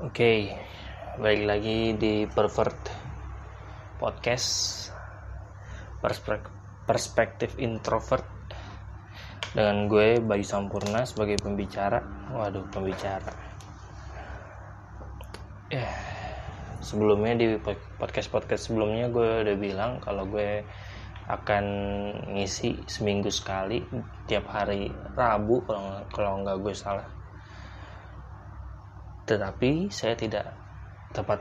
Oke, balik lagi di Pervert Podcast. Perspek- Perspektif Introvert. Dengan gue Bayu Sampurna sebagai pembicara. Waduh, pembicara. Ya, sebelumnya di podcast-podcast sebelumnya gue udah bilang kalau gue akan ngisi seminggu sekali tiap hari Rabu kalau kalau nggak gue salah tetapi saya tidak tepat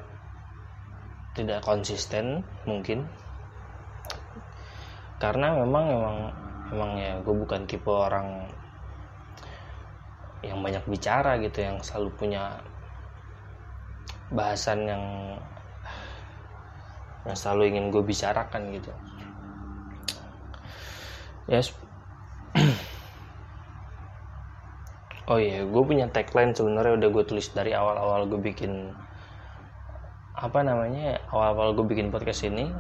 tidak konsisten mungkin. Karena memang memang memang ya gue bukan tipe orang yang banyak bicara gitu yang selalu punya bahasan yang yang selalu ingin gue bicarakan gitu. Ya oh iya gue punya tagline sebenarnya udah gue tulis dari awal-awal gue bikin apa namanya awal-awal gue bikin podcast ini.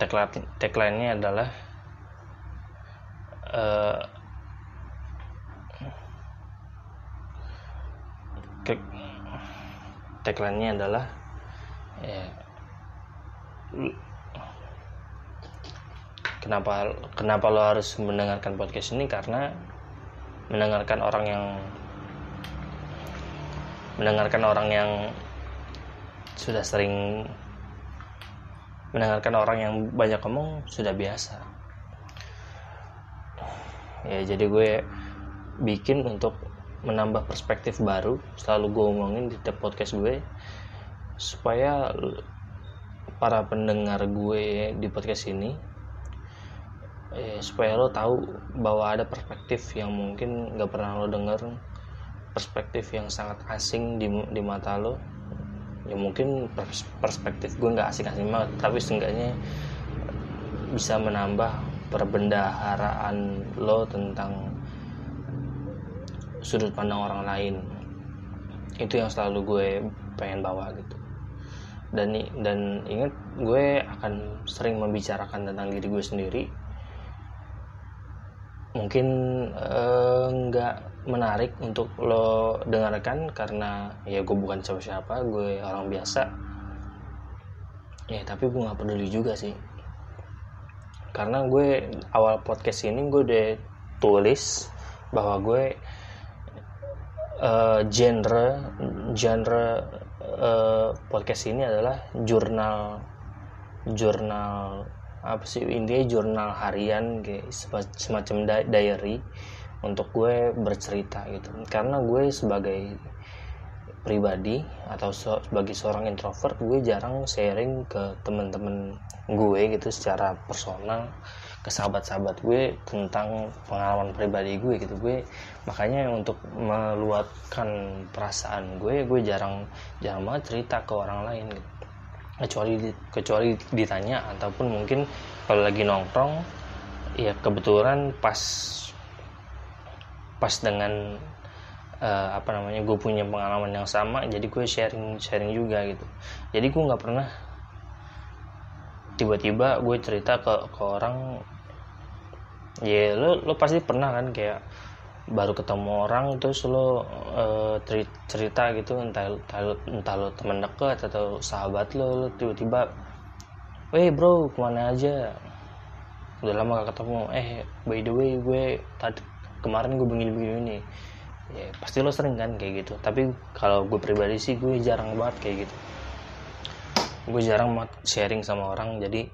Tagline tagline-nya adalah uh, tagline-nya adalah ya, kenapa kenapa lo harus mendengarkan podcast ini? Karena mendengarkan orang yang mendengarkan orang yang sudah sering mendengarkan orang yang banyak ngomong sudah biasa. Ya jadi gue bikin untuk menambah perspektif baru selalu gue omongin di tiap podcast gue supaya para pendengar gue di podcast ini eh, supaya lo tahu bahwa ada perspektif yang mungkin nggak pernah lo denger perspektif yang sangat asing di, di mata lo. Ya mungkin perspektif gue nggak asing-asing banget tapi seenggaknya bisa menambah perbendaharaan lo tentang sudut pandang orang lain. Itu yang selalu gue pengen bawa gitu. Dan dan ingat gue akan sering membicarakan tentang diri gue sendiri mungkin nggak eh, menarik untuk lo dengarkan karena ya gue bukan siapa-siapa gue orang biasa. Ya tapi gue nggak peduli juga sih. Karena gue awal podcast ini gue udah tulis bahwa gue uh, genre genre uh, podcast ini adalah jurnal jurnal apa sih intinya jurnal harian kayak semacam diary untuk gue bercerita gitu. Karena gue sebagai pribadi atau sebagai seorang introvert gue jarang sharing ke temen-temen gue gitu secara personal ke sahabat-sahabat gue tentang pengalaman pribadi gue gitu. Gue makanya untuk meluapkan perasaan gue gue jarang jarang banget cerita ke orang lain gitu kecuali kecuali ditanya ataupun mungkin kalau lagi nongkrong ya kebetulan pas pas dengan uh, apa namanya gue punya pengalaman yang sama jadi gue sharing sharing juga gitu. Jadi gue nggak pernah tiba-tiba gue cerita ke ke orang. Ya lo lo pasti pernah kan kayak baru ketemu orang terus lo uh, cerita gitu entah entah, entah lo teman dekat atau sahabat lo, lo tiba-tiba weh bro ke mana aja? Udah lama gak ketemu. Eh by the way gue tadi kemarin gue begini begini ini ya pasti lo sering kan kayak gitu. Tapi kalau gue pribadi sih gue jarang banget kayak gitu. Gue jarang banget sharing sama orang jadi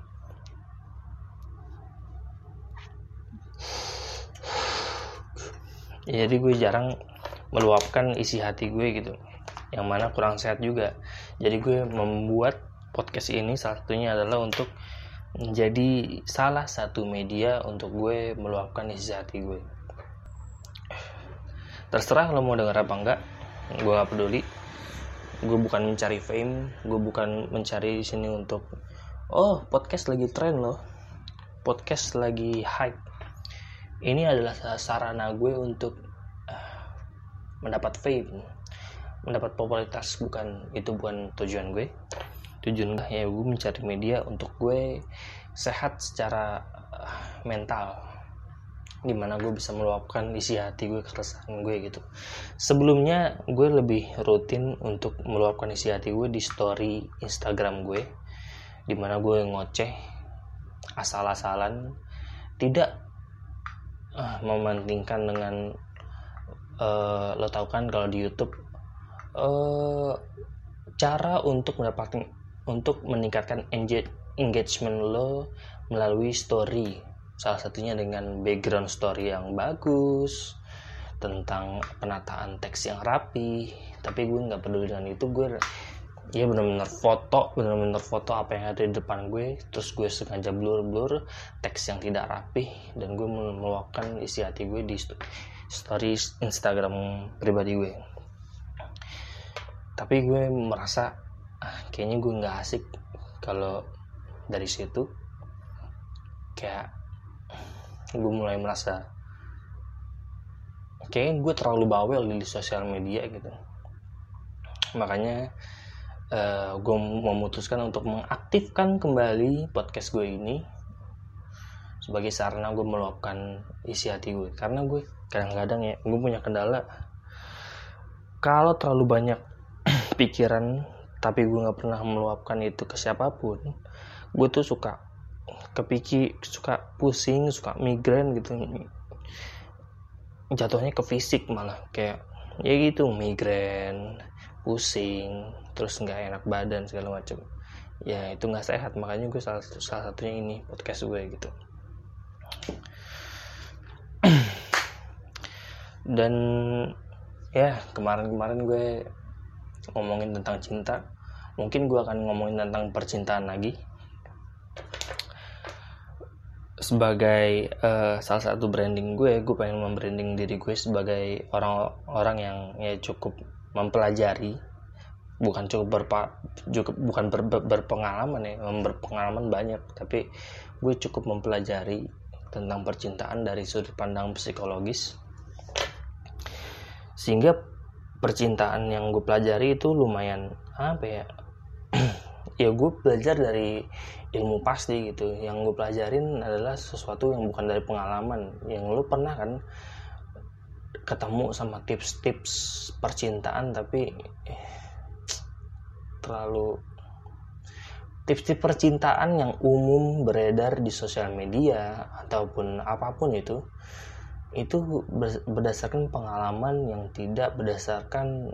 jadi gue jarang meluapkan isi hati gue gitu. Yang mana kurang sehat juga. Jadi gue membuat podcast ini salah satunya adalah untuk menjadi salah satu media untuk gue meluapkan isi hati gue. Terserah lo mau denger apa enggak gue gak peduli. Gue bukan mencari fame gue bukan mencari sini untuk oh podcast lagi tren loh. Podcast lagi hype ini adalah sarana gue untuk uh, mendapat fame. Mendapat popularitas bukan itu bukan tujuan gue. Tujuan gue ya gue mencari media untuk gue sehat secara uh, mental. Di mana gue bisa meluapkan isi hati gue keresahan gue gitu. Sebelumnya gue lebih rutin untuk meluapkan isi hati gue di story Instagram gue. Di mana gue ngoceh asal-asalan. Tidak uh, mementingkan dengan uh, lo tau kan kalau di YouTube uh, cara untuk mendapatkan untuk meningkatkan engagement lo melalui story. Salah satunya dengan background story yang bagus tentang penataan teks yang rapi. Tapi gue nggak peduli dengan itu gue ya benar-benar foto benar-benar foto apa yang ada di depan gue. Terus gue sengaja blur-blur teks yang tidak rapi dan gue meluapkan isi hati gue di story Instagram pribadi gue. Tapi gue merasa ah, kayaknya gue nggak asik kalau dari situ. Kayak gue mulai merasa kayaknya gue terlalu bawel di sosial media gitu. Makanya uh, gue memutuskan untuk mengaktifkan kembali podcast gue ini sebagai sarana gue meluapkan isi hati gue karena gue kadang-kadang ya gue punya kendala. Kalau terlalu banyak pikiran tapi gue nggak pernah meluapkan itu ke siapa pun gue tuh suka kepiki suka pusing suka migrain gitu. Jatuhnya ke fisik malah kayak ya gitu migrain pusing terus nggak enak badan segala macam ya itu nggak sehat. Makanya gue salah satu salah satunya ini podcast gue gitu. Dan ya kemarin-kemarin gue ngomongin tentang cinta. Mungkin gue akan ngomongin tentang percintaan lagi. Sebagai uh, salah satu branding gue gue pengen membranding diri gue sebagai orang-orang yang ya cukup mempelajari bukan cukup berpa cukup bukan ber, ber, berpengalaman ya berpengalaman banyak tapi gue cukup mempelajari tentang percintaan dari sudut pandang psikologis. Sehingga percintaan yang gue pelajari itu lumayan apa ya ya gue belajar dari ilmu pasti gitu. Yang gue pelajarin adalah sesuatu yang bukan dari pengalaman. Yang lu pernah kan ketemu sama tips-tips percintaan tapi eh, terlalu tips-tips percintaan yang umum beredar di sosial media ataupun apa pun itu itu berdasarkan pengalaman yang tidak berdasarkan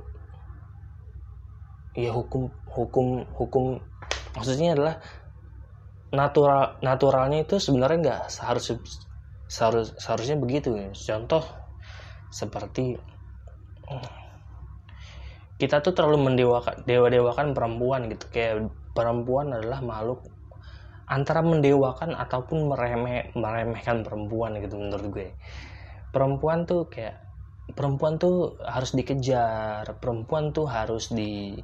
ya hukum hukum hukum maksudnya adalah natural naturalnya itu sebenarnya nggak seharus seharus seharusnya begitu. Contoh seperti kita tuh terlalu mendewakan dewa dewakan perempuan gitu. Kayak perempuan adalah makhluk antara mendewakan ataupun meremeh meremehkan perempuan gitu menurut gue. Perempuan tuh kayak perempuan tuh harus dikejar perempuan tuh harus di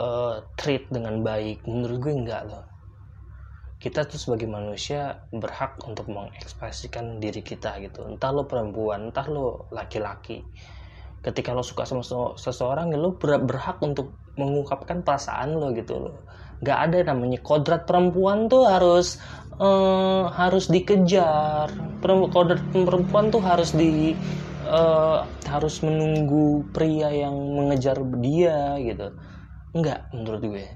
uh, treat dengan baik. Menurut gue enggak loh kita tuh sebagai manusia berhak untuk mengekspresikan diri kita gitu. Entah lo perempuan entah lo laki-laki. Ketika lo suka sama seseorang ya lo berhak untuk mengungkapkan perasaan lo gitu lo nggak ada namanya kodrat perempuan tuh harus uh, harus dikejar. Kodrat perempuan tuh harus di uh, harus menunggu pria yang mengejar dia gitu. Enggak menurut gue.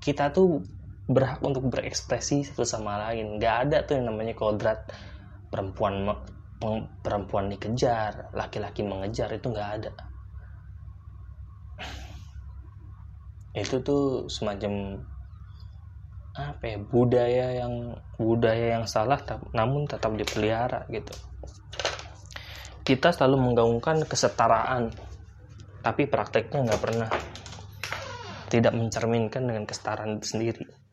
Kita tuh berhak untuk berekspresi satu sama lain. Nggak ada tuh yang namanya kodrat perempuan perempuan dikejar laki-laki mengejar itu nggak ada. Itu tuh semacam apa ya budaya yang budaya yang salah namun tetap dipelihara gitu. Kita selalu menggaungkan kesetaraan tapi prakteknya nggak pernah. Tidak mencerminkan dengan kesetaraan itu sendiri.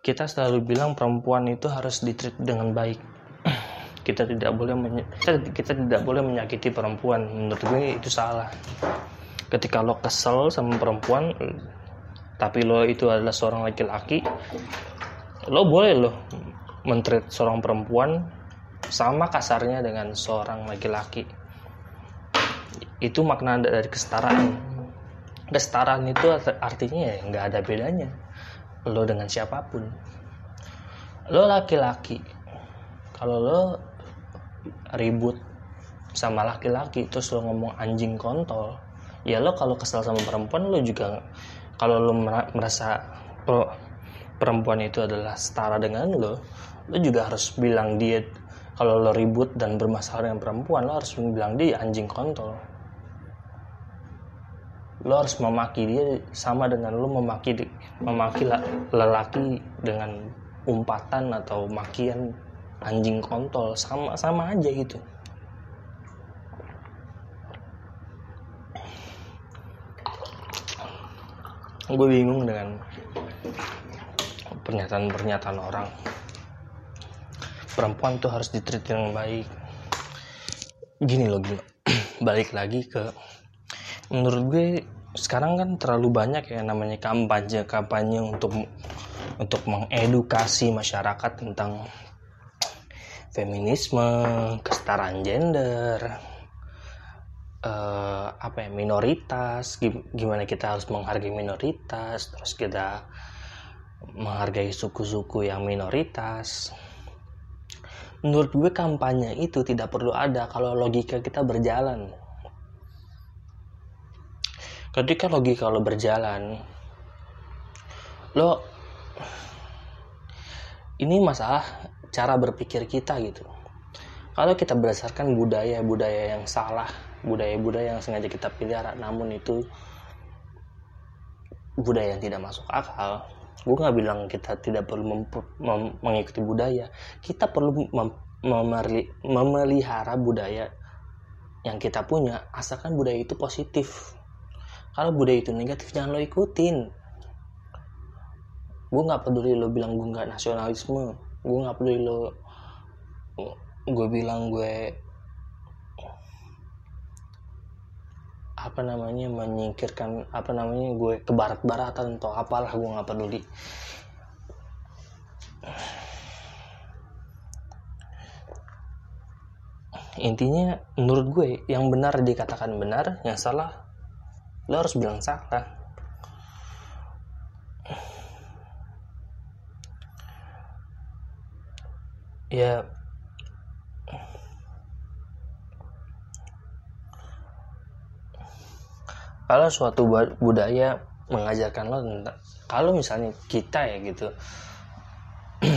Kita selalu bilang perempuan itu harus ditreat dengan baik. Kita tidak boleh kita, kita tidak boleh menyakiti perempuan. Menurut gue itu salah. Ketika lo kesel sama perempuan, tapi lo itu adalah seorang laki-laki, lo boleh lo mentreat seorang perempuan sama kasarnya dengan seorang laki-laki. Itu makna dari kesetaraan kesetaraan itu artinya ya nggak ada bedanya lo dengan siapa pun. Lo laki-laki kalau lo ribut sama laki-laki terus lo ngomong anjing kontol ya lo kalau kesel sama perempuan lo juga kalau lo merasa lo perempuan itu adalah setara dengan lo lo juga harus bilang dia kalau lo ribut dan bermasalah dengan perempuan lo harus bilang dia anjing kontol lo harus memaki dia sama dengan lo memaki memaki lelaki dengan umpatan atau makian anjing kontol. Sama sama aja gitu. Gue bingung dengan pernyataan-pernyataan orang. Perempuan tuh harus ditreat yang baik. Gini loh gini balik lagi ke menurut gue sekarang kan terlalu banyak ya namanya kampanye kampanye untuk untuk mengedukasi masyarakat tentang feminisme, kesetaraan gender, uh, apa ya minoritas, gimana kita harus menghargai minoritas, terus kita menghargai suku-suku yang minoritas. Menurut gue kampanye itu tidak perlu ada kalau logika kita berjalan. Ketika logika lo berjalan, lo ini masalah cara berpikir kita gitu. Kalau kita berdasarkan budaya-budaya yang salah budaya-budaya yang sengaja kita pelihara namun itu budaya yang tidak masuk akal gue nggak bilang kita tidak perlu mengikuti budaya. Kita perlu mem memelihara budaya yang kita punya asalkan budaya itu positif kalau budaya itu negatif jangan lo ikutin. Gue nggak peduli lo bilang gue nggak nasionalisme. Gue nggak peduli lo gue bilang gue apa namanya menyingkirkan apa namanya gue ke barat-baratan atau apalah gue nggak peduli. Intinya menurut gue yang benar dikatakan benar yang salah lo harus bilang salah. Ya. Kalau suatu budaya mengajarkan lo tentang kalau misalnya kita ya gitu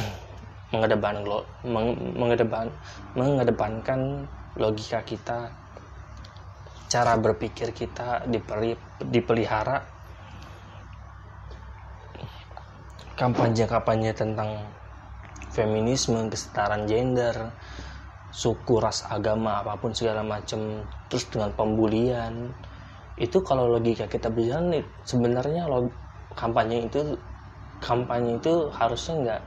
mengedepan lo meng, mengedepan mengedepankan logika kita cara berpikir kita dipeli, dipelihara. Kampanye-kampanye tentang feminisme kesetaraan gender suku ras agama apa pun segala macam terus dengan pembulian. Itu kalau logika kita berjalan sebenarnya kampanye itu kampanye itu harusnya nggak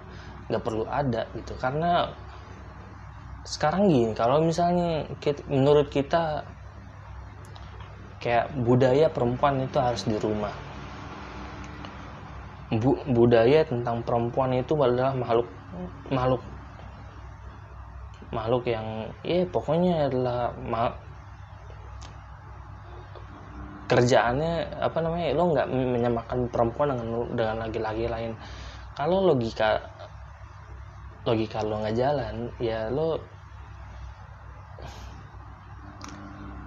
nggak perlu ada gitu. Karena sekarang gini kalau misalnya menurut kita kayak budaya perempuan itu harus di rumah. Bu, budaya tentang perempuan itu adalah makhluk makhluk makhluk yang ya pokoknya adalah ma kerjaannya apa namanya lo nggak menyamakan perempuan dengan dengan laki-laki lain. Kalau logika logika lo nggak jalan ya lo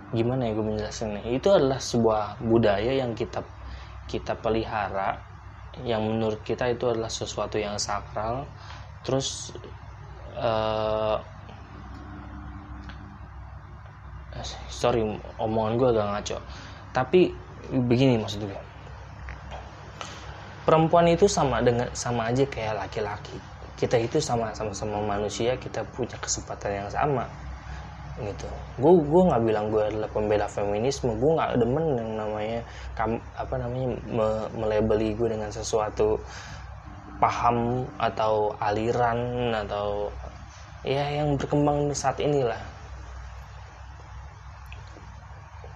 gimana ya gue menjelaskannya itu adalah sebuah budaya yang kita kita pelihara yang menurut kita itu adalah sesuatu yang sakral. Terus uh, sorry omongan gue agak ngaco. Tapi begini maksud gue perempuan itu sama dengan sama aja kayak laki-laki. Kita itu sama sama sama manusia kita punya kesempatan yang sama gitu. Gue gue nggak bilang gue adalah pembela feminisme gue nggak demen yang namanya kam, apa namanya me, melebeli gue dengan sesuatu paham atau aliran atau ya yang berkembang saat inilah.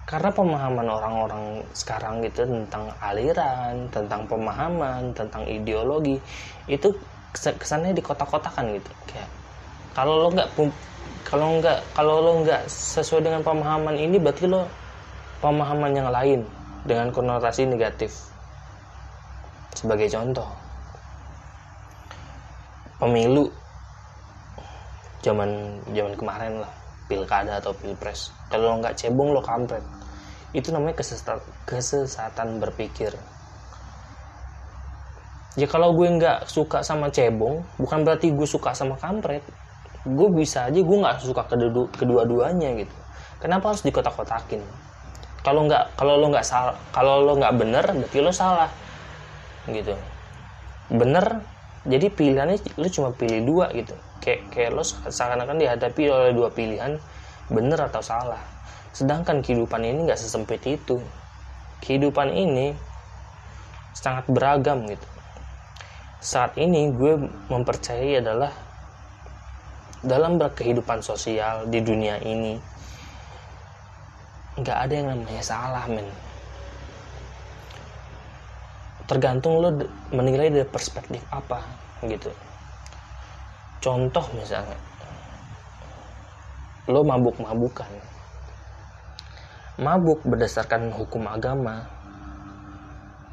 Karena pemahaman orang-orang sekarang gitu tentang aliran, tentang pemahaman, tentang ideologi itu kesannya di kota-kotakan gitu. Kayak kalau lo nggak kalau nggak kalau lo nggak sesuai dengan pemahaman ini berarti lo pemahaman yang lain dengan konotasi negatif. Sebagai contoh pemilu zaman zaman kemarin lah pilkada atau pilpres. Kalau lo nggak cebong lo kampret. Itu namanya kesesatan, kesesatan berpikir. Ya kalau gue nggak suka sama cebong bukan berarti gue suka sama kampret gue bisa aja gue nggak suka kedua kedua-duanya gitu. Kenapa harus dikotak-kotakin? Kalau nggak kalau lo nggak salah kalau lo nggak bener berarti lo salah. Gitu. Bener jadi pilihannya lo cuma pilih dua gitu. Kayak kayak lo seakan-akan dihadapi oleh dua pilihan bener atau salah. Sedangkan kehidupan ini nggak sesempit itu. Kehidupan ini sangat beragam gitu. Saat ini gue mempercayai adalah dalam berkehidupan sosial di dunia ini nggak ada yang namanya salah men. Tergantung lo menilai dari perspektif apa gitu. Contoh misalnya lo mabuk-mabukan. Mabuk berdasarkan hukum agama.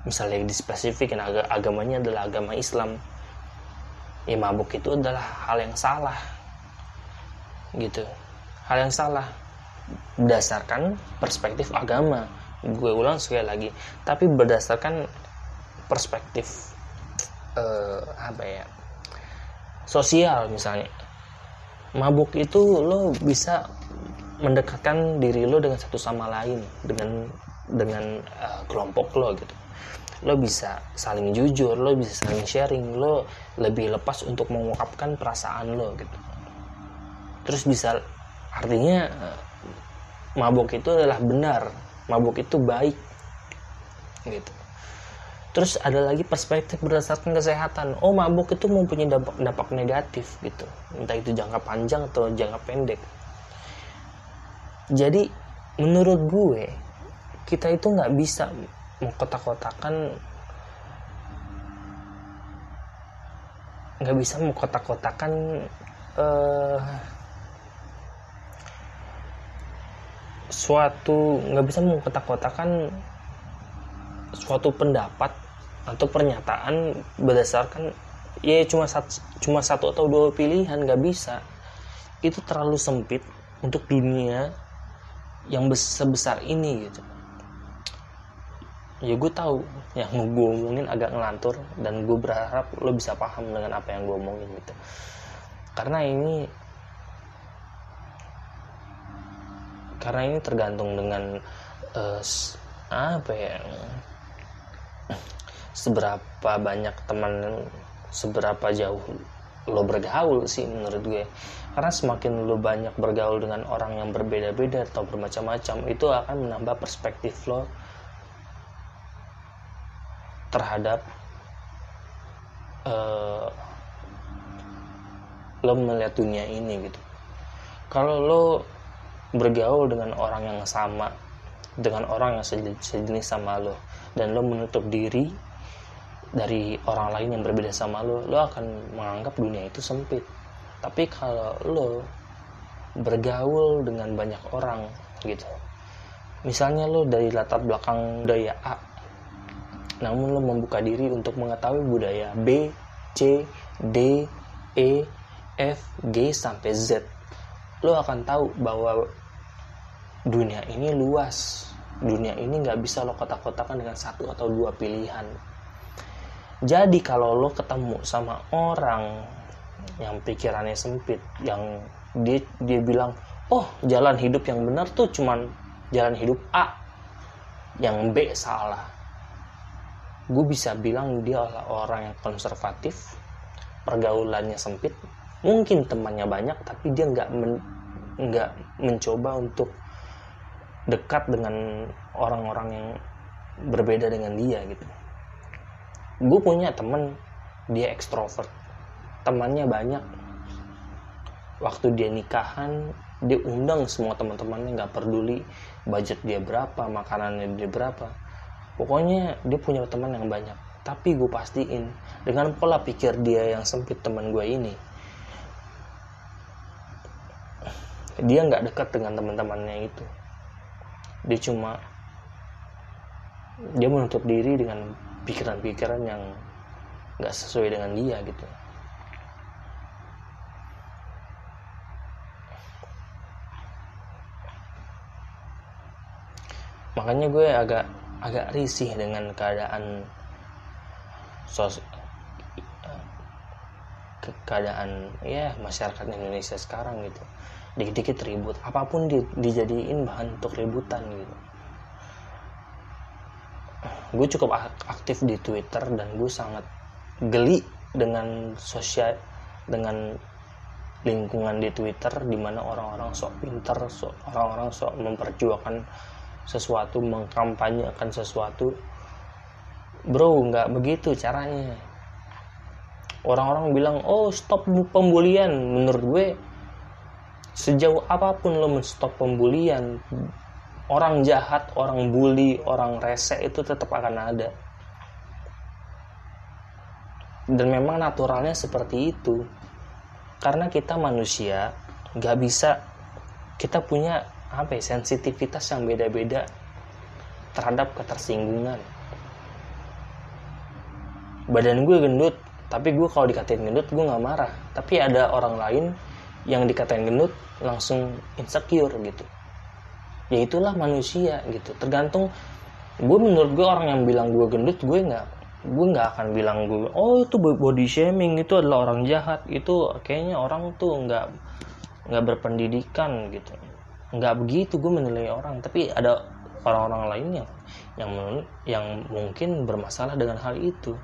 Misalnya di spesifik ag agamanya adalah agama Islam. Ya mabuk itu adalah hal yang salah gitu. Hal yang salah. Berdasarkan perspektif agama. Gue ulang sekali lagi. Tapi berdasarkan perspektif uh, apa ya sosial misalnya. Mabuk itu lo bisa mendekatkan diri lo dengan satu sama lain dengan dengan uh, kelompok lo gitu. Lo bisa saling jujur lo bisa saling sharing lo lebih lepas untuk mengungkapkan perasaan lo gitu terus bisa artinya uh, mabuk itu adalah benar. Mabuk itu baik. Gitu. Terus ada lagi perspektif berdasarkan kesehatan. Oh mabuk itu mempunyai dampak dampak negatif gitu. Entah itu jangka panjang atau jangka pendek. Jadi menurut gue kita itu nggak bisa mengkotak-kotakan nggak bisa mengkotak-kotakan uh, suatu nggak bisa mengkotak-kotakan suatu pendapat atau pernyataan berdasarkan ya cuma satu, cuma satu atau dua pilihan nggak bisa. Itu terlalu sempit untuk dunia yang sebesar ini gitu. Ya gue tahu yang gue omongin agak ngelantur dan gue berharap lo bisa paham dengan apa yang gue omongin gitu. Karena ini karena ini tergantung dengan uh, apa ya seberapa banyak teman seberapa jauh lo bergaul sih menurut gue. Karena semakin lo banyak bergaul dengan orang yang berbeda-beda atau bermacam-macam itu akan menambah perspektif lo terhadap uh, lo melihat dunia ini gitu. Kalau lo bergaul dengan orang yang sama dengan orang yang sejenis sama lo. Dan lo menutup diri dari orang lain yang berbeda sama lo lo akan menganggap dunia itu sempit. Tapi kalau lo bergaul dengan banyak orang gitu. Misalnya lo dari latar belakang budaya A namun lo membuka diri untuk mengetahui budaya B C D E F G sampai Z lo akan tahu bahwa dunia ini luas. Dunia ini nggak bisa lo kotak-kotakan dengan satu atau dua pilihan. Jadi kalau lo ketemu sama orang yang pikirannya sempit yang dia dia bilang oh jalan hidup yang benar tuh cuman jalan hidup A yang B salah. Gue bisa bilang dia adalah orang yang konservatif pergaulannya sempit mungkin temannya banyak tapi dia nggak men, mencoba untuk dekat dengan orang-orang yang berbeda dengan dia gitu. Gue punya temen dia ekstrovert. Temannya banyak. Waktu dia nikahan dia undang semua teman-temannya nggak peduli budget dia berapa makanannya dia berapa. Pokoknya dia punya teman yang banyak. Tapi gue pastiin dengan pola pikir dia yang sempit teman gue ini dia nggak dekat dengan teman-temannya itu dia cuma dia menutup diri dengan pikiran-pikiran yang nggak sesuai dengan dia gitu. Makanya gue agak agak risih dengan keadaan sos eh, keadaan ya masyarakat Indonesia sekarang gitu dikit-dikit ribut apa pun di, dijadiin bahan untuk ributan gitu gue cukup aktif di Twitter dan gue sangat geli dengan sosial dengan lingkungan di Twitter di mana orang-orang sok pinter, sok orang-orang sok memperjuangkan sesuatu, mengkampanyekan sesuatu. Bro, nggak begitu caranya. Orang-orang bilang, oh stop pembulian. Menurut gue, sejauh apa pun lo menstop pembulian, orang jahat, orang bully, orang rese itu tetap akan ada. Dan memang naturalnya seperti itu. Karena kita manusia nggak bisa kita punya apa ya sensitivitas yang beda-beda terhadap ketersinggungan. Badan gue gendut tapi gue kalau dikatain gendut gue nggak marah. Tapi ada orang lain yang dikatain gendut langsung insecure gitu. Ya itulah manusia gitu. Tergantung gue menurut gue orang yang bilang gue gendut gue nggak gue nggak akan bilang gue oh itu body shaming itu adalah orang jahat. Itu kayaknya orang tuh nggak nggak berpendidikan gitu. Nggak begitu gue menilai orang. Tapi ada orang-orang lain yang yang yang mungkin bermasalah dengan hal itu.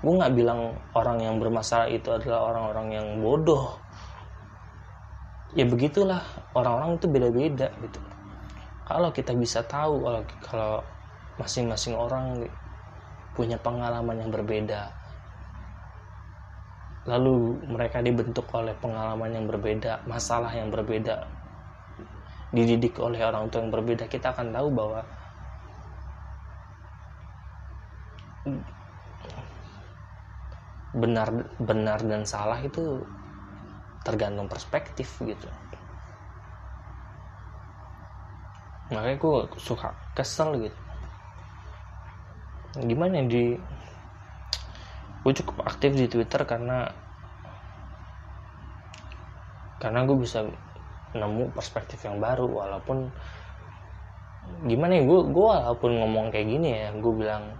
Gue nggak bilang orang yang bermasalah itu adalah orang-orang yang bodoh ya begitulah orang-orang itu beda-beda gitu. Kalau kita bisa tahu kalau masing-masing orang punya pengalaman yang berbeda lalu mereka dibentuk oleh pengalaman yang berbeda masalah yang berbeda dididik oleh orang tua yang berbeda kita akan tahu bahwa benar benar dan salah itu tergantung perspektif gitu. Makanya gue suka kesel gitu. Gimana di gue cukup aktif di Twitter karena karena gue bisa nemu perspektif yang baru walaupun gimana ya gue gue walaupun ngomong kayak gini ya gue bilang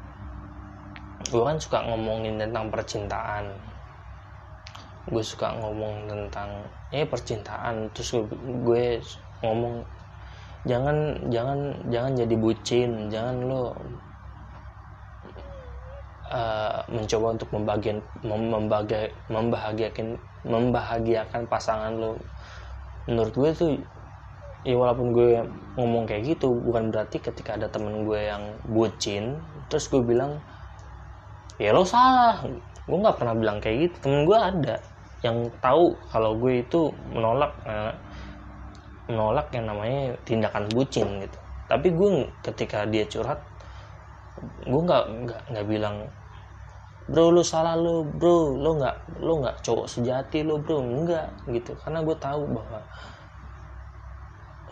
gue kan suka ngomongin tentang percintaan gue suka ngomong tentang ya percintaan. Terus gue, gue ngomong jangan jangan jangan jadi bucin. Jangan lo uh, mencoba untuk membagian membagi, membahagiakan membahagiakan pasangan lo. Menurut gue tuh ya walaupun gue ngomong kayak gitu bukan berarti ketika ada temen gue yang bucin terus gue bilang ya lo salah gue nggak pernah bilang kayak gitu. Temen gue ada yang tahu kalau gue itu menolak eh, menolak yang namanya tindakan bucin gitu. Tapi gue ketika dia curhat gue nggak nggak nggak bilang bro lu salah lu bro lu nggak lu nggak cowok sejati lu bro. Enggak gitu. Karena gue tahu bahwa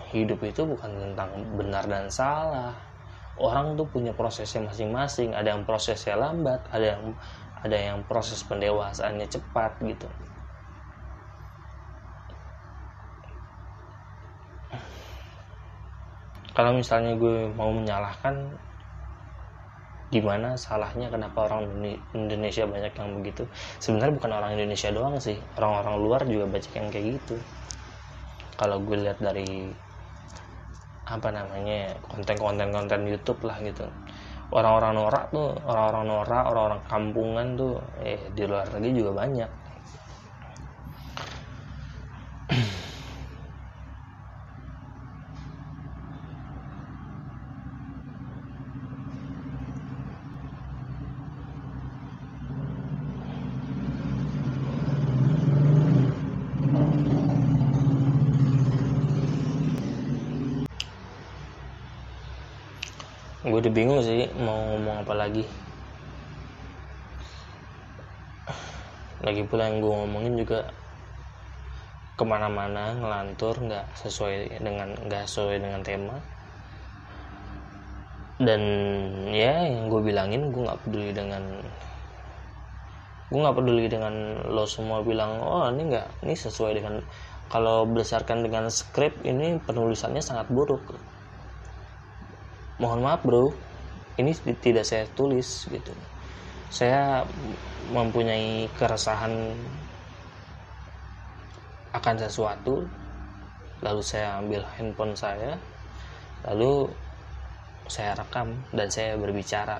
hidup itu bukan tentang benar dan salah. Orang tuh punya prosesnya masing-masing. Ada yang prosesnya lambat ada yang ada yang proses pendewasaannya cepat gitu. Kalau misalnya gue mau menyalahkan gimana salahnya? Kenapa orang Indonesia banyak yang begitu? Sebenarnya bukan orang Indonesia doang sih. Orang-orang luar juga banyak yang kayak gitu. Kalau gue lihat dari apa namanya konten-konten konten YouTube lah gitu orang-orang norak tuh orang-orang norak orang-orang kampungan tuh eh di luar negeri juga banyak udah bingung sih mau ngomong apa lagi. Lagi pula yang gue ngomongin juga ke mana-mana ngelantur nggak sesuai dengan nggak sesuai dengan tema. Dan ya yang gue bilangin gue nggak peduli dengan gue nggak peduli dengan lo semua bilang oh ini nggak ini sesuai dengan kalau berdasarkan dengan skrip ini penulisannya sangat buruk mohon maaf bro. Ini tidak saya tulis gitu. Saya mempunyai keresahan akan sesuatu lalu saya ambil handphone saya lalu saya rekam dan saya berbicara.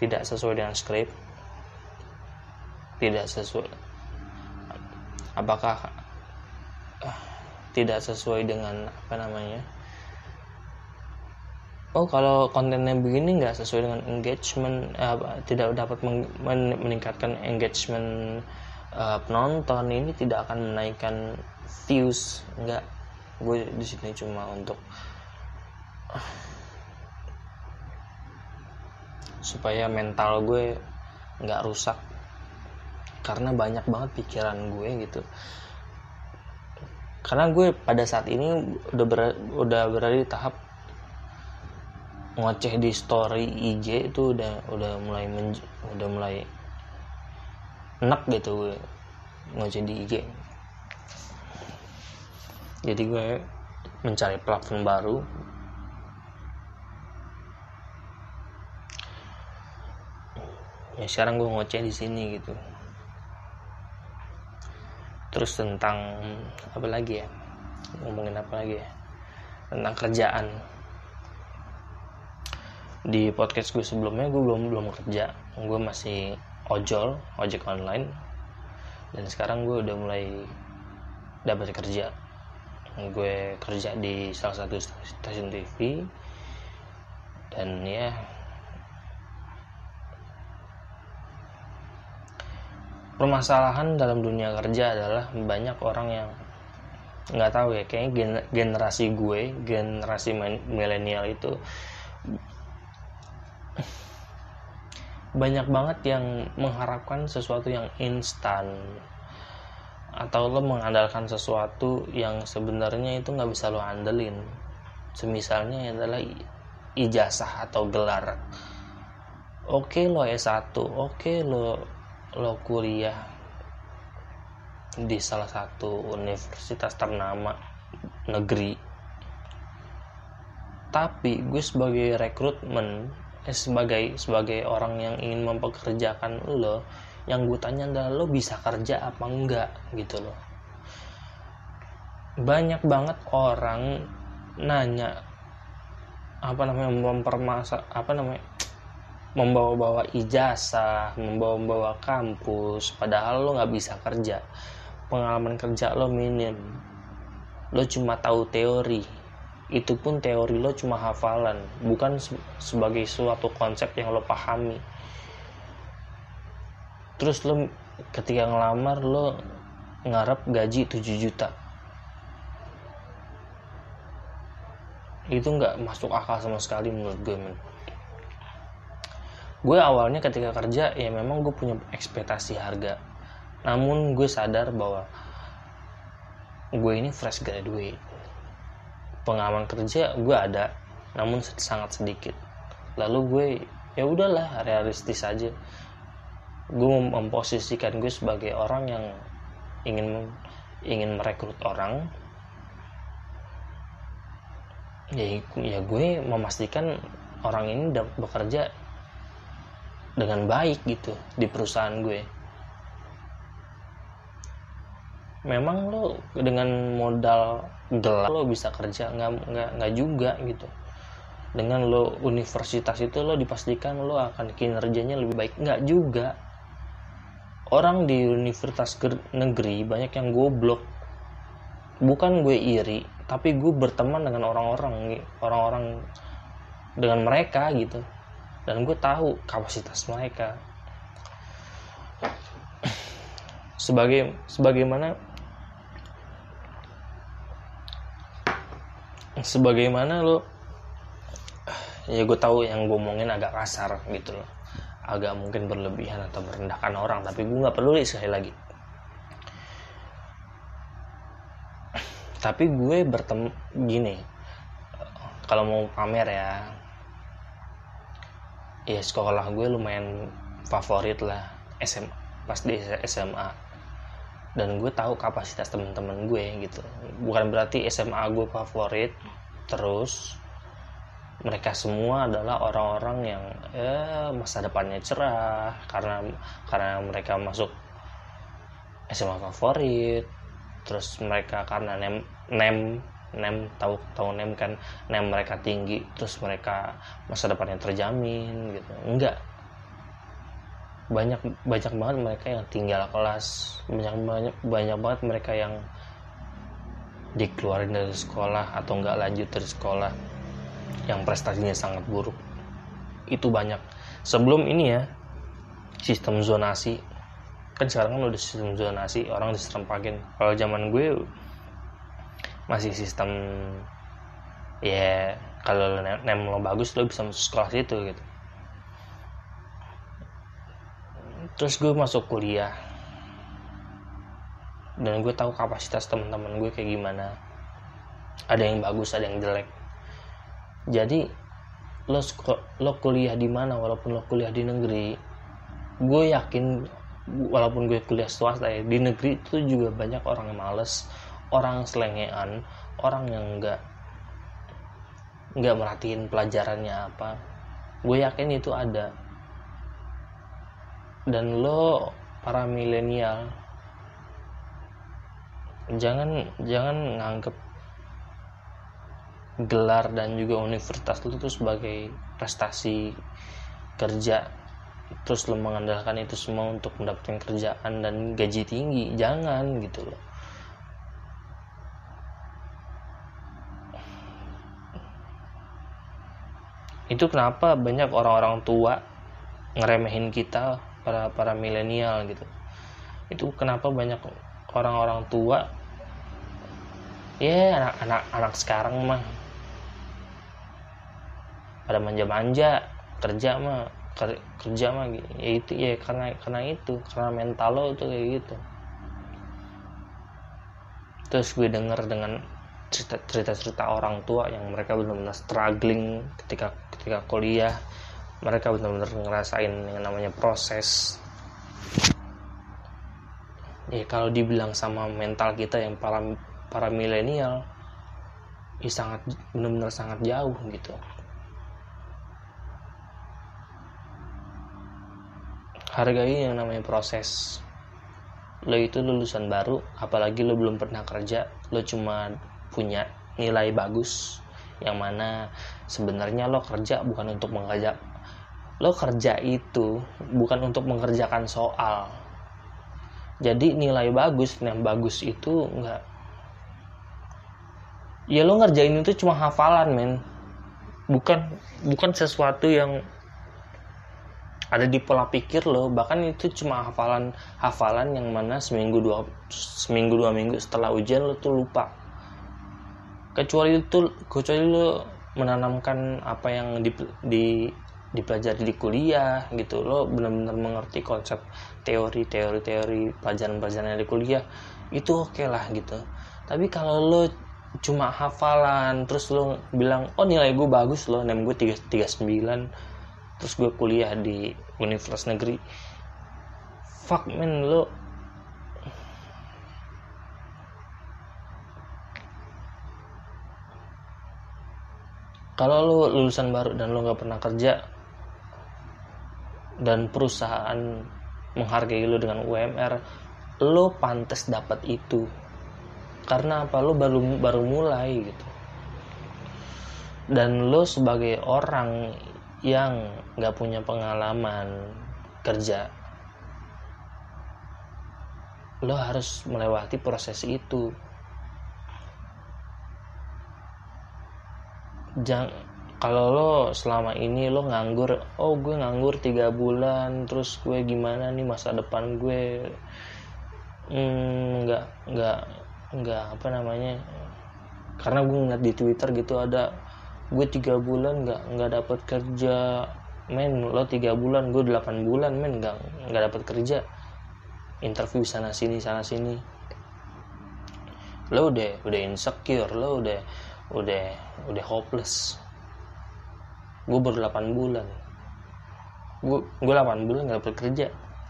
Tidak sesuai dengan skrip tidak sesuai apakah uh, tidak sesuai dengan apa namanya oh kalau kontennya begini nggak sesuai dengan engagement uh, tidak dapat men meningkatkan engagement uh, penonton ini tidak akan menaikkan views. Nggak. Gue di sini cuma untuk supaya mental gue nggak rusak. Karena banyak banget pikiran gue gitu. Karena gue pada saat ini udah ber, udah berada di tahap ngoceh di story IG itu udah udah mulai udah mulai enak gitu gue ngoceh di IG jadi gue mencari platform baru. Ya sekarang gue ngoceh di sini gitu. Terus tentang apa lagi ya? Ngomongin apa lagi ya? Tentang kerjaan di podcast gue sebelumnya gue belum belum kerja. Gue masih ojol ojek online. Dan sekarang gue udah mulai dapat kerja. Gue kerja di salah satu stasiun TV dan ya permasalahan dalam dunia kerja adalah banyak orang yang nggak tahu ya. Kayaknya generasi gue generasi milenial itu banyak banget yang mengharapkan sesuatu yang instan. Atau lo mengandalkan sesuatu yang sebenarnya itu nggak bisa lo andelin. Semisalnya adalah ijazah atau gelar. Oke lo S1 oke lo lo kuliah di salah satu universitas ternama negeri. Tapi gue sebagai rekrutmen eh, sebagai sebagai orang yang ingin mempekerjakan lo yang gue tanya adalah lo bisa kerja apa enggak gitu loh. Banyak banget orang nanya apa namanya mempermasa apa namanya membawa-bawa ijazah membawa-bawa kampus padahal lo nggak bisa kerja. Pengalaman kerja lo minim. Lo cuma tahu teori itu pun teori lo cuma hafalan bukan sebagai suatu konsep yang lo pahami. Terus lo ketika ngelamar lo ngarep gaji 7 juta. Itu nggak masuk akal sama sekali menurut gue men. Gue awalnya ketika kerja ya memang gue punya ekspektasi harga. Namun gue sadar bahwa gue ini fresh graduate pengalaman kerja gue ada. Namun sangat sedikit. Lalu gue ya udahlah realistis aja. Gue memposisikan gue sebagai orang yang ingin ingin merekrut orang. Ya ya gue memastikan orang ini bekerja dengan baik gitu di perusahaan gue memang lo dengan modal gelap lo bisa kerja nggak nggak nggak juga gitu. Dengan lo universitas itu lo dipastikan lo akan kinerjanya lebih baik. Nggak juga. Orang di universitas negeri banyak yang goblok. Bukan gue iri tapi gue berteman dengan orang-orang orang-orang dengan mereka gitu. Dan gue tahu kapasitas mereka. Sebagai sebagaimana sebagaimana lo ya gue tahu yang gue omongin agak kasar gitu loh. Agak mungkin berlebihan atau merendahkan orang tapi gue nggak peduli sekali lagi. Tapi gue bertemu gini kalau mau pamer ya ya sekolah gue lumayan favorit lah SMA pas di SMA dan gue tahu kapasitas teman-teman gue gitu. Bukan berarti SMA gue favorit terus mereka semua adalah orang-orang yang ya masa depannya cerah karena karena mereka masuk SMA favorit terus mereka karena nem nem nem tahu tahu nem kan nem mereka tinggi terus mereka masa depannya terjamin gitu. Enggak banyak banyak banget mereka yang tinggal kelas. Banyak banyak banyak banget mereka yang dikeluarin dari sekolah atau nggak lanjut dari sekolah. Yang prestasinya sangat buruk. Itu banyak. Sebelum ini ya sistem zonasi. Kan sekarang kan udah sistem zonasi orang diserempakin. Kalau zaman gue masih sistem ya kalau nem lo bagus lo bisa masuk sekolah situ gitu terus gue masuk kuliah. Dan gue tahu kapasitas teman-teman gue kayak gimana. Ada yang bagus ada yang jelek. Jadi lo lo kuliah di mana walaupun lo kuliah di negeri gue yakin walaupun gue kuliah swasta ya di negeri itu juga banyak orang yang males orang selengean orang yang enggak nggak merhatiin pelajarannya apa. Gue yakin itu ada dan lo para milenial jangan jangan nganggep gelar dan juga universitas itu tuh sebagai prestasi kerja. Terus lo mengandalkan itu semua untuk mendapatkan kerjaan dan gaji tinggi. Jangan gitu loh. Itu kenapa banyak orang-orang tua ngeremehin kita para para milenial gitu. Itu kenapa banyak orang-orang tua ya yeah, anak-anak anak sekarang mah pada manja-manja kerja mah kerja mah ya itu ya karena karena itu karena mental lo itu kayak gitu. Terus gue denger dengan cerita cerita cerita orang tua yang mereka benar-benar struggling ketika ketika kuliah mereka benar-benar ngerasain yang namanya proses. Ya kalau dibilang sama mental kita yang para para milenial ya sangat benar-benar sangat jauh gitu. Hargai yang namanya proses. Lo itu lulusan baru apalagi lo belum pernah kerja lo cuma punya nilai bagus yang mana sebenarnya lo kerja bukan untuk mengajak lo kerja itu bukan untuk mengerjakan soal. Jadi nilai bagus yang bagus itu enggak ya lo ngerjain itu cuma hafalan men. Bukan bukan sesuatu yang ada di pola pikir lo. Bahkan itu cuma hafalan hafalan yang mana seminggu dua seminggu dua minggu setelah ujian lo tuh lupa. Kecuali itu kecuali lo menanamkan apa yang di, di dipelajari di kuliah gitu. Lo benar-benar mengerti konsep teori teori teori pelajaran pelajaran di kuliah itu oke okay lah gitu. Tapi kalau lo cuma hafalan terus lo bilang oh nilai gue bagus lo nem gue tiga tiga sembilan terus gue kuliah di universitas negeri fuck man lo kalau lo lulusan baru dan lo nggak pernah kerja dan perusahaan menghargai lo dengan UMR lo pantas dapat itu. Karena apa? Lo baru baru mulai gitu. Dan lo sebagai orang yang nggak punya pengalaman kerja lo harus melewati proses itu. Jangan kalau lo selama ini lo nganggur oh gue nganggur tiga bulan terus gue gimana nih masa depan gue? Hmm, nggak nggak nggak apa namanya? Karena gue ngeliat di twitter gitu ada gue tiga bulan nggak nggak dapat kerja. Men lo tiga bulan gue delapan bulan men nggak nggak dapat kerja. Interview sana sini sana sini. Lo udah udah insecure lo udah udah udah hopeless gue baru delapan bulan. Gue gue delapan bulan nggak dapat kerja.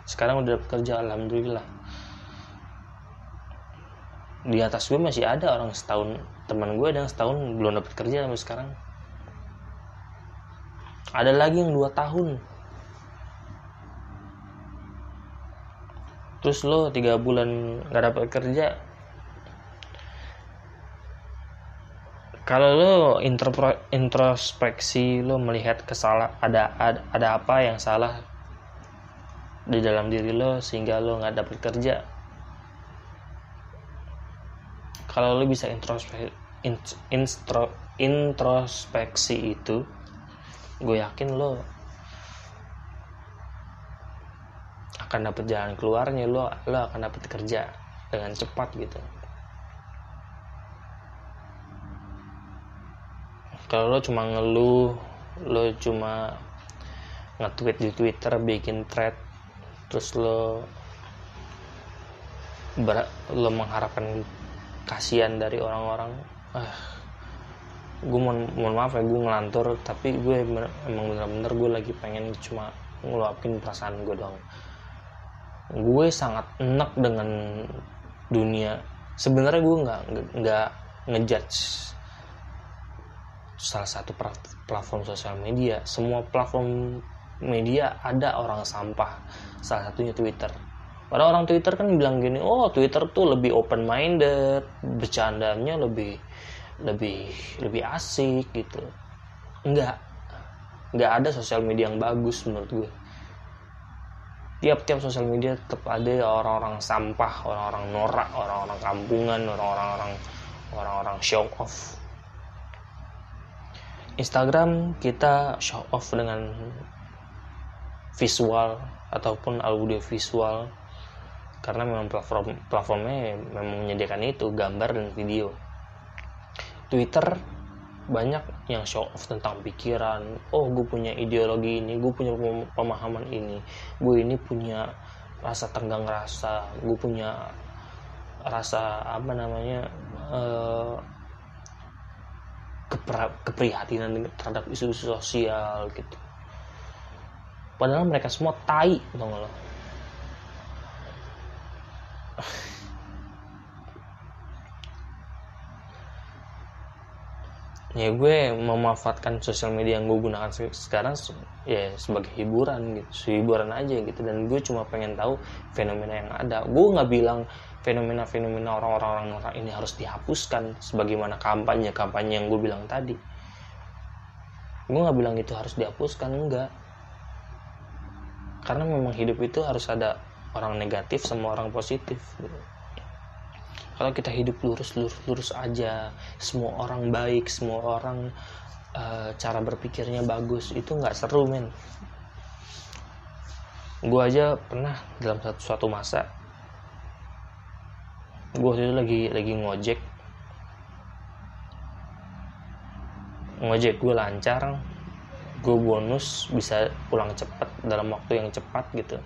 Sekarang udah dapat kerja alhamdulillah. Di atas gue masih ada orang setahun teman gue ada yang setahun belum dapat kerja sampai sekarang. Ada lagi yang dua tahun. Terus lo tiga bulan nggak dapat kerja kalau lo introspeksi lo melihat kesalah ada, ada ada apa yang salah di dalam diri lo sehingga lo nggak dapat kerja? Kalau lo bisa introspeksi instro, introspeksi itu gue yakin lo akan dapat jalan keluarnya lo lo akan dapat kerja dengan cepat gitu kalau lo cuma ngeluh lo cuma nge-tweet di Twitter bikin thread terus lo ber, lo mengharapkan kasihan dari orang-orang ah gue mohon, mohon maaf ya gue ngelantur tapi gue emang bener-bener gue lagi pengen cuma ngeluapin perasaan gue dong gue sangat enak dengan dunia. Sebenarnya gue nggak nggak ngejudge salah satu platform sosial media. Semua platform media ada orang sampah salah satunya Twitter. Pada orang Twitter kan bilang gini oh Twitter tuh lebih open minded bercandanya lebih lebih lebih asik gitu. Enggak. Enggak ada sosial media yang bagus menurut gue. Tiap-tiap sosial media tetap ada orang-orang sampah orang-orang norak orang-orang kampungan orang-orang orang-orang show off Instagram kita show off dengan visual ataupun audio visual. Karena memang platform platformnya memang menyediakan itu gambar dan video. Twitter banyak yang show off tentang pikiran. Oh gue punya ideologi ini gue punya pemahaman ini. Gue ini punya rasa tenggang rasa gue punya rasa apa namanya uh, keprihatinan terhadap isu-isu sosial gitu. Padahal mereka semua tai tau ya gue memanfaatkan sosial media yang gue gunakan sekarang ya sebagai hiburan gitu hiburan aja gitu. Dan gue cuma pengen tahu fenomena yang ada. Gue nggak bilang fenomena-fenomena orang-orang orang ini harus dihapuskan sebagaimana kampanye kampanye yang gue bilang tadi. Gue nggak bilang itu harus dihapuskan enggak. Karena memang hidup itu harus ada orang negatif sama orang positif kalau kita hidup lurus lurus lurus aja semua orang baik semua orang uh, cara berpikirnya bagus itu nggak seru men. Gue aja pernah dalam satu suatu masa gue waktu itu lagi lagi ngojek. Ngojek gue lancar gue bonus bisa pulang cepat dalam waktu yang cepat gitu.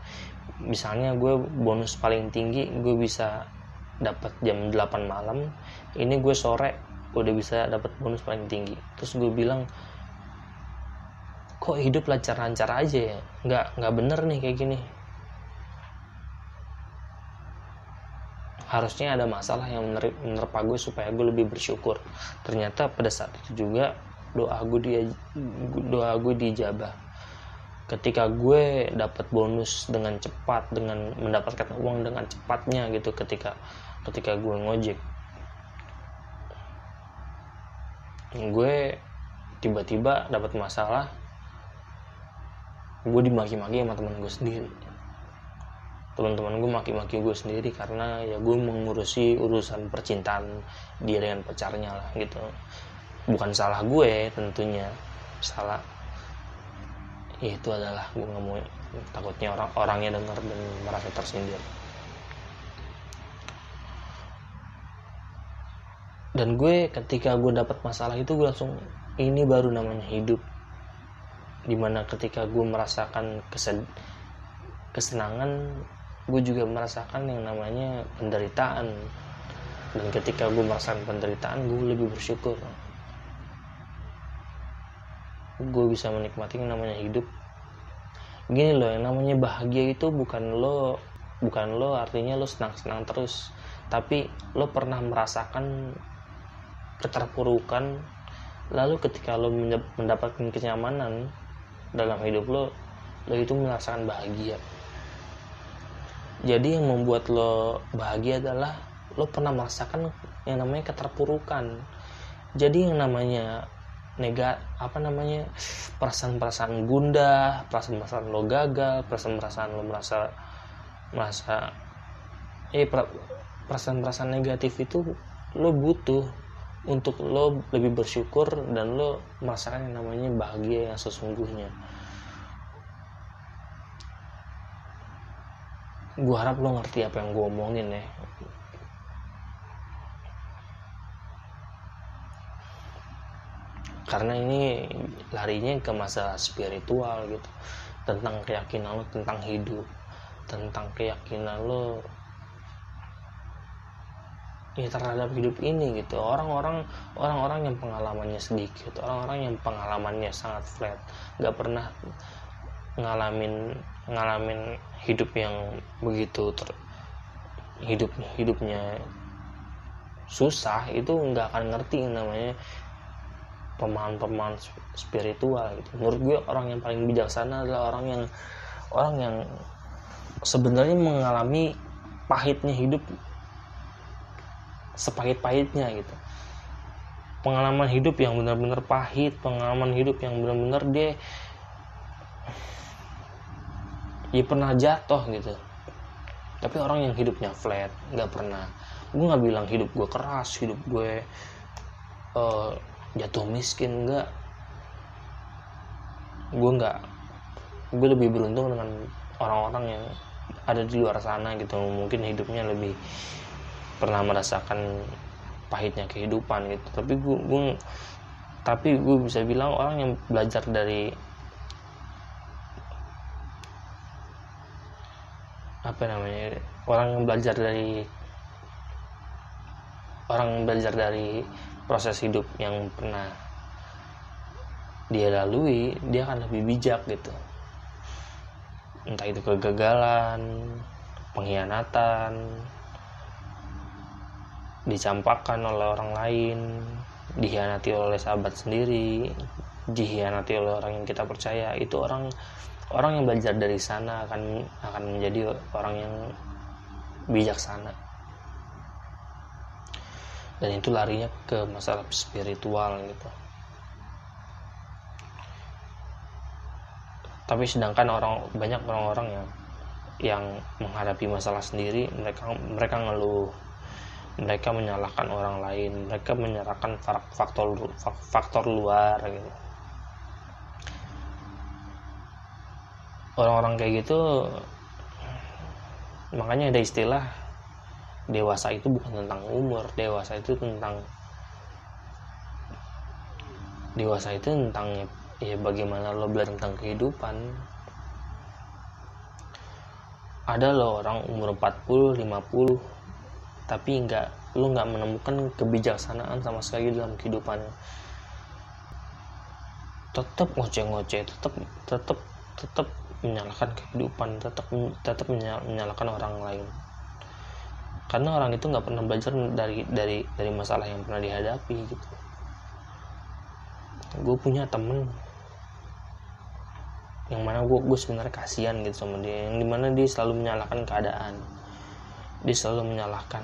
Misalnya gue bonus paling tinggi gue bisa dapat jam 8 malam ini gue sore udah bisa dapat bonus paling tinggi. Terus gue bilang kok hidup lancar-lancar aja ya? Nggak nggak bener nih kayak gini. Harusnya ada masalah yang menerpa gue supaya gue lebih bersyukur. Ternyata pada saat itu juga doa gue dia doa gue dijabah. Ketika gue dapat bonus dengan cepat dengan mendapatkan uang dengan cepatnya gitu ketika ketika gue ngojek. Gue tiba-tiba dapat masalah gue dimaki-maki sama teman gue sendiri. Teman-teman gue maki-maki gue sendiri karena ya gue mengurusi urusan percintaan dia dengan pacarnya lah gitu. Bukan salah gue tentunya salah. Ya itu adalah gue nggak mau takutnya orang orangnya dengar dan merasa tersindir dan gue ketika gue dapat masalah itu gue langsung ini baru namanya hidup. Di mana ketika gue merasakan kesed kesenangan gue juga merasakan yang namanya penderitaan. Dan ketika gue merasakan penderitaan gue lebih bersyukur. Gue bisa menikmati yang namanya hidup. Gini loh yang namanya bahagia itu bukan lo bukan lo artinya lo senang-senang terus. Tapi lo pernah merasakan keterpurukan. Lalu ketika lo mendapatkan kenyamanan dalam hidup lo lo itu merasakan bahagia. Jadi yang membuat lo bahagia adalah lo pernah merasakan yang namanya keterpurukan. Jadi yang namanya nega apa namanya perasaan-perasaan gundah perasaan-perasaan lo gagal perasaan-perasaan lo merasa merasa eh perasaan-perasaan negatif itu lo butuh untuk lo lebih bersyukur dan lo merasakan yang namanya bahagia yang sesungguhnya. Gue harap lo ngerti apa yang gue omongin ya. Karena ini larinya ke masalah spiritual gitu. Tentang keyakinan lo tentang hidup tentang keyakinan lo ya terhadap hidup ini gitu orang-orang orang-orang yang pengalamannya sedikit orang-orang yang pengalamannya sangat flat nggak pernah ngalamin ngalamin hidup yang begitu ter, hidup hidupnya susah itu nggak akan ngerti namanya pemahaman-pemahaman spiritual gitu. Menurut gue orang yang paling bijaksana adalah orang yang orang yang sebenarnya mengalami pahitnya hidup sepahit-pahitnya gitu. Pengalaman hidup yang benar-benar pahit, pengalaman hidup yang benar-benar dia ya pernah jatuh gitu. Tapi orang yang hidupnya flat nggak pernah. Gue nggak bilang hidup gue keras hidup gue uh, jatuh miskin nggak. Gue nggak gue lebih beruntung dengan orang-orang yang ada di luar sana gitu. Mungkin hidupnya lebih pernah merasakan pahitnya kehidupan gitu. Tapi gue, gue tapi gue bisa bilang orang yang belajar dari apa namanya orang yang belajar dari orang yang belajar dari proses hidup yang pernah dia lalui dia akan lebih bijak gitu. Entah itu kegagalan pengkhianatan dicampakkan oleh orang lain dihianati oleh sahabat sendiri dihianati oleh orang yang kita percaya. Itu orang orang yang belajar dari sana akan akan menjadi orang yang bijaksana. Dan itu larinya ke masalah spiritual gitu. Tapi sedangkan orang banyak orang-orang yang yang menghadapi masalah sendiri mereka mereka ngeluh mereka menyalahkan orang lain mereka menyalahkan faktor faktor luar gitu. Orang-orang kayak gitu makanya ada istilah dewasa itu bukan tentang umur dewasa itu tentang dewasa itu tentang ya bagaimana lo belajar tentang kehidupan. Ada lo orang umur 40 50 tapi nggak lo nggak menemukan kebijaksanaan sama sekali dalam kehidupannya tetap ngoceh-ngoceh tetap tetap tetap menyalahkan kehidupan tetap tetap menyalahkan orang lain. Karena orang itu nggak pernah belajar dari dari dari masalah yang pernah dihadapi gitu. Gue punya temen yang mana gue gue sebenarnya kasihan gitu sama dia yang di mana dia selalu menyalahkan keadaan dia selalu menyalahkan.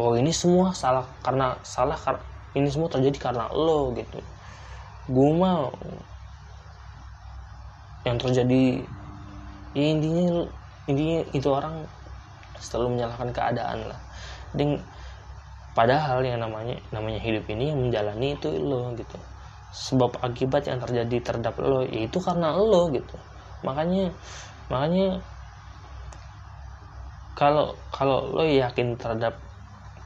Oh ini semua salah karena salah ini semua terjadi karena lo gitu. Gue mau yang terjadi ya intinya intinya itu orang selalu menyalahkan keadaan lah. Dan padahal yang namanya namanya hidup ini yang menjalani itu lo gitu. Sebab akibat yang terjadi terhadap lo ya itu karena lo gitu. Makanya makanya kalau kalau lo yakin terhadap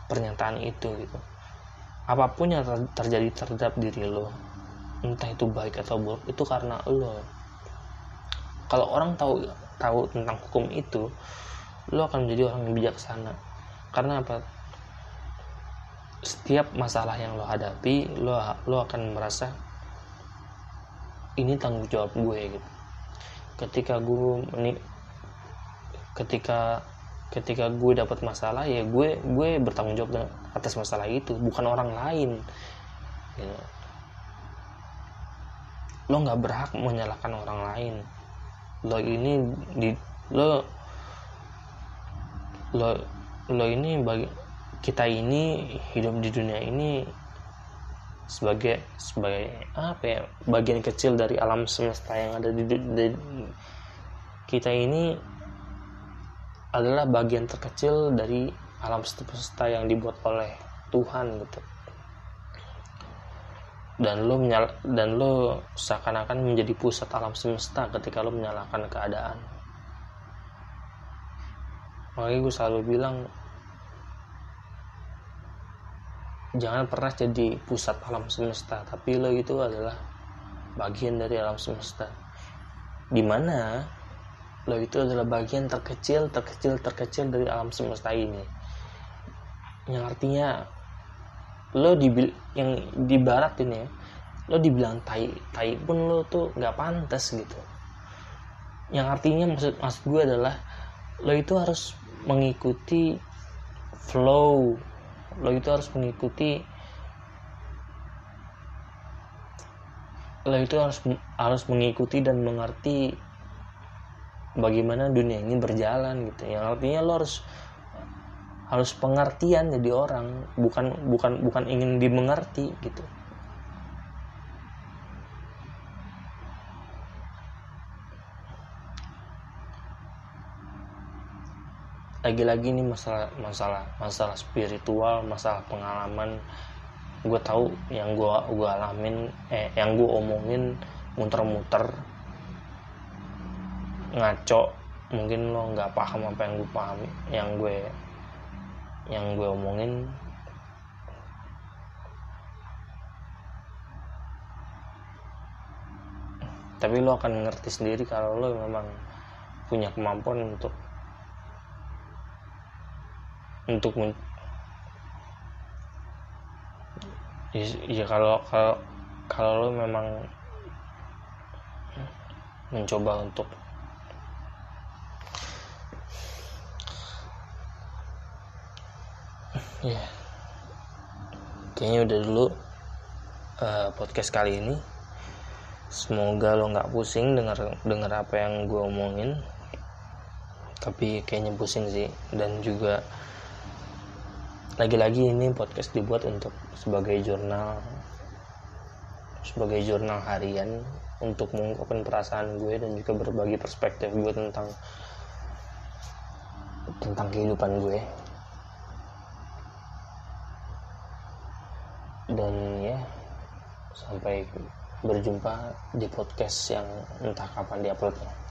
pernyataan itu gitu apa pun yang terjadi terhadap diri lo entah itu baik atau buruk itu karena lo. Kalau orang tahu tahu tentang hukum itu lo akan menjadi orang yang bijaksana. Karena apa? Setiap masalah yang lo hadapi lo lo akan merasa ini tanggung jawab gue gitu. Ketika gue ini ketika ketika gue dapat masalah ya gue gue bertanggung jawab atas masalah itu bukan orang lain gitu. lo nggak berhak menyalahkan orang lain lo ini di lo lo lo ini bagi kita ini hidup di dunia ini sebagai sebagai apa ya bagian kecil dari alam semesta yang ada di, di, di kita ini adalah bagian terkecil dari alam semesta yang dibuat oleh Tuhan gitu. Dan lo menyal dan lo seakan-akan menjadi pusat alam semesta ketika lo menyalahkan keadaan. Makanya gue selalu bilang jangan pernah jadi pusat alam semesta tapi lo itu adalah bagian dari alam semesta. Di mana lo itu adalah bagian terkecil terkecil terkecil dari alam semesta ini. Yang artinya lo di yang di barat ini ya lo dibilang tai tai pun lo tuh nggak pantas gitu. Yang artinya maksud maksud gue adalah lo itu harus mengikuti flow. Lo itu harus mengikuti lo itu harus harus mengikuti dan mengerti bagaimana dunia ini berjalan gitu yang artinya lo harus harus pengertian jadi orang bukan bukan bukan ingin dimengerti gitu. Lagi-lagi ini masalah masalah masalah spiritual masalah pengalaman. Gue tahu yang gue gue alamin eh yang gue omongin muter-muter ngaco mungkin lo nggak paham apa yang gue paham yang gue yang gue omongin. Tapi lo akan ngerti sendiri kalau lo memang punya kemampuan untuk untuk men ya, ya kalau kalau kalau lo memang mencoba untuk ya kayaknya udah dulu uh, podcast kali ini. Semoga lo nggak pusing dengar dengar apa yang gue omongin. Tapi kayaknya pusing sih. Dan juga lagi-lagi ini podcast dibuat untuk sebagai jurnal sebagai jurnal harian untuk mengungkapkan perasaan gue dan juga berbagi perspektif gue tentang tentang kehidupan gue sampai berjumpa di podcast yang entah kapan diuploadnya